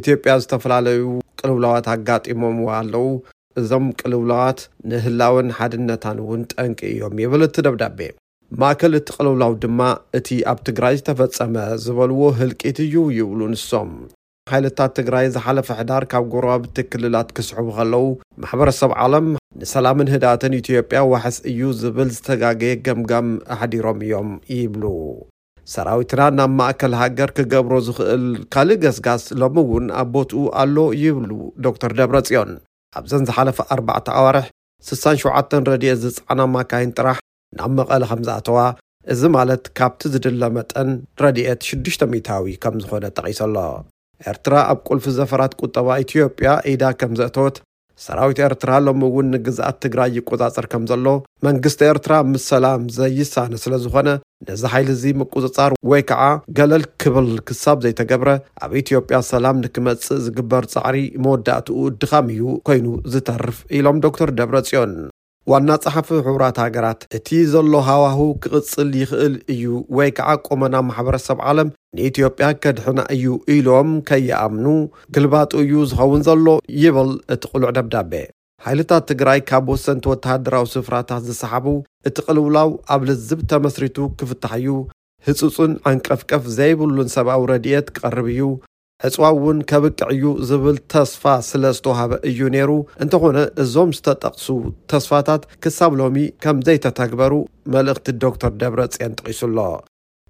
ኢትዮጵያ ዝተፈላለዩ ቅልውላዋት ኣጋጢሞምዋ ኣለዉ፣ እዞም ቅልውላዋት ንህላወን ሓድነታን እውን ጠንቂ እዮም ይብል እቲ ደብዳቤ። ማእከል እቲ ቅልውላው ድማ እቲ ኣብ ትግራይ ዝተፈጸመ ዝበልዎ ህልቂት እዩ ይብሉ ንሶም። ሓይልታት ትግራይ ዝሓለፈ ሕዳር ካብ ጎረባብቲ ክልላት ክስሕቡ ከለዉ፣ ማሕበረሰብ ዓለም ንሰላምን ህድኣትን ኢትዮጵያ ዋሕስ እዩ ዝብል ዝተጋገየ ገምጋም ኣሕዲሮም እዮም ይብሉ። ሰራዊትና ናብ ማእከል ሃገር ክገብሮ ዝኽእል ካልእ ገስጋስ ሎሚ እውን ኣብ ቦትኡ ኣሎ ይብሉ ዶክተር ደብረጽዮን። ኣብዘን ዝሓለፋ ኣርባዕተ ኣዋርሕ ስሳን ሸውዓተን ረድኤት ዝጸዓና ማካይን ጥራሕ ናብ መቐለ ከምዝኣተዋ፣ እዚ ማለት ካብቲ ዝድለ መጠን ረድኤት ሽዱሽተ ሚእታዊ ከምዝኾነ ጠቒሱ ኣሎ። ኤርትራ ኣብ ቁልፊ ዘፈራት ቁጠባ ኢትዮጵያ ኢዳ ከምዘእተወት ሰራዊት ኤርትራ ሎሚ እውን ንግዝኣት ትግራይ ይቆጻጸር ከም ዘሎ መንግስቲ ኤርትራ ምስ ሰላም ዘይሳነ ስለ ዝኾነ ነዚ ሓይሊ እዚ ምቁጽጻር ወይ ከዓ ገለል ክብል ክሳብ ዘይተገብረ ኣብ ኢትዮጵያ ሰላም ንክመጽእ ዝግበር ጻዕሪ መወዳእትኡ ድኻም እዩ ኮይኑ ዝተርፍ ኢሎም ዶክተር ደብረጽዮን። ዋና ጸሓፊ ሕቡራት ሃገራት፣ እቲ ዘሎ ሃዋሁ ክቕጽል ይኽእል እዩ ወይ ከዓ ቁመና ማሕበረሰብ ዓለም ንኢትዮጵያ ከድሕና እዩ ኢሎም ከይኣምኑ ግልባጡ እዩ ዝኸውን ዘሎ ይብል እቲ ቅሉዕ ደብዳበ። ሓይልታት ትግራይ ካብ ወሰንቲ ወተሃደራዊ ስፍራታት ዝሰሓቡ፣ እቲ ቅልውላው ኣብ ልዝብ ተመስሪቱ ክፍታሕ እዩ፣ ህጹጽን ዓንቀፍቀፍ ዘይብሉን ሰብኣዊ ረድኤት ክቐርብ እዩ፣ ዕፅዋ እውን ከብቅዕ እዩ ዝብል ተስፋ ስለ ዝተውሃበ እዩ ነይሩ። እንተኾነ እዞም ዝተጠቕሱ ተስፋታት ክሳብ ሎሚ ከም ዘይተተግበሩ መልእኽቲ ዶክተር ደብረፅዮን ጠቒሱ ኣሎ።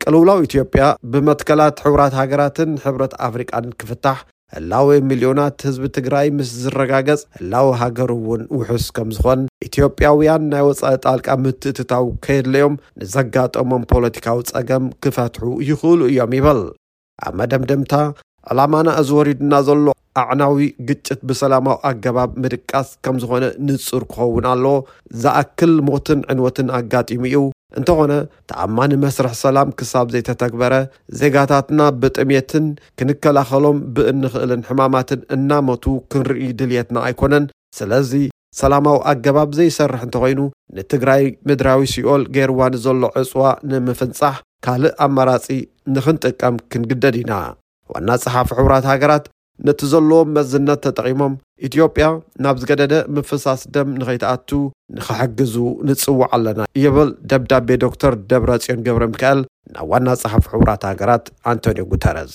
ቅልውላው ኢትዮጵያ ብመትከላት ሕቡራት ሃገራትን ሕብረት ኣፍሪቃን ክፍታሕ፣ ህላዌ ሚልዮናት ህዝቢ ትግራይ ምስ ዝረጋገፅ ህላወ ሃገሩ እውን ውሑስ ከም ዝኾን፣ ኢትዮጵያውያን ናይ ወፃኢ ጣልቃ ምትእትታው ከየድለዮም ንዘጋጠሞም ፖለቲካዊ ፀገም ክፈትሑ ይኽእሉ እዮም ይብል። ኣብ መደምደምታ፣ ዕላማና እዚ ወሪዱና ዘሎ ኣዕናዊ ግጭት ብሰላማዊ ኣገባብ ምድቃስ ከም ዝኾነ ንጹር ክኸውን ኣለዎ። ዝኣክል ሞትን ዕንወትን ኣጋጢሙ እዩ። እንተኾነ ተኣማኒ መስርሕ ሰላም ክሳብ ዘይተተግበረ፣ ዜጋታትና ብጥሜትን ክንከላኸሎም ብእንኽእልን ሕማማትን እናመቱ ክንርኢ ድልየትና ኣይኮነን። ስለዚ፣ ሰላማዊ ኣገባብ ዘይሰርሕ እንተኾይኑ ንትግራይ ምድራዊ ሲኦል ገይርዋ ንዘሎ ዕፅዋ ንምፍንፃሕ ካልእ ኣማራፂ ንኽንጥቀም ክንግደድ ኢና። ዋና ፀሓፊ ሕቡራት ሃገራት ነቲ ዘለዎም መዝነት ተጠቒሞም ኢትዮጵያ ናብ ዝገደደ ምፍሳስ ደም ንኸይትኣቱ ንኽሕግዙ ንፅውዕ ኣለና ይብል ደብዳቤ ዶክተር ደብረፅዮን ገብረሚካኤል ናብ ዋና ፀሓፊ ሕቡራት ሃገራት ኣንቶንዮ ጉተረዝ።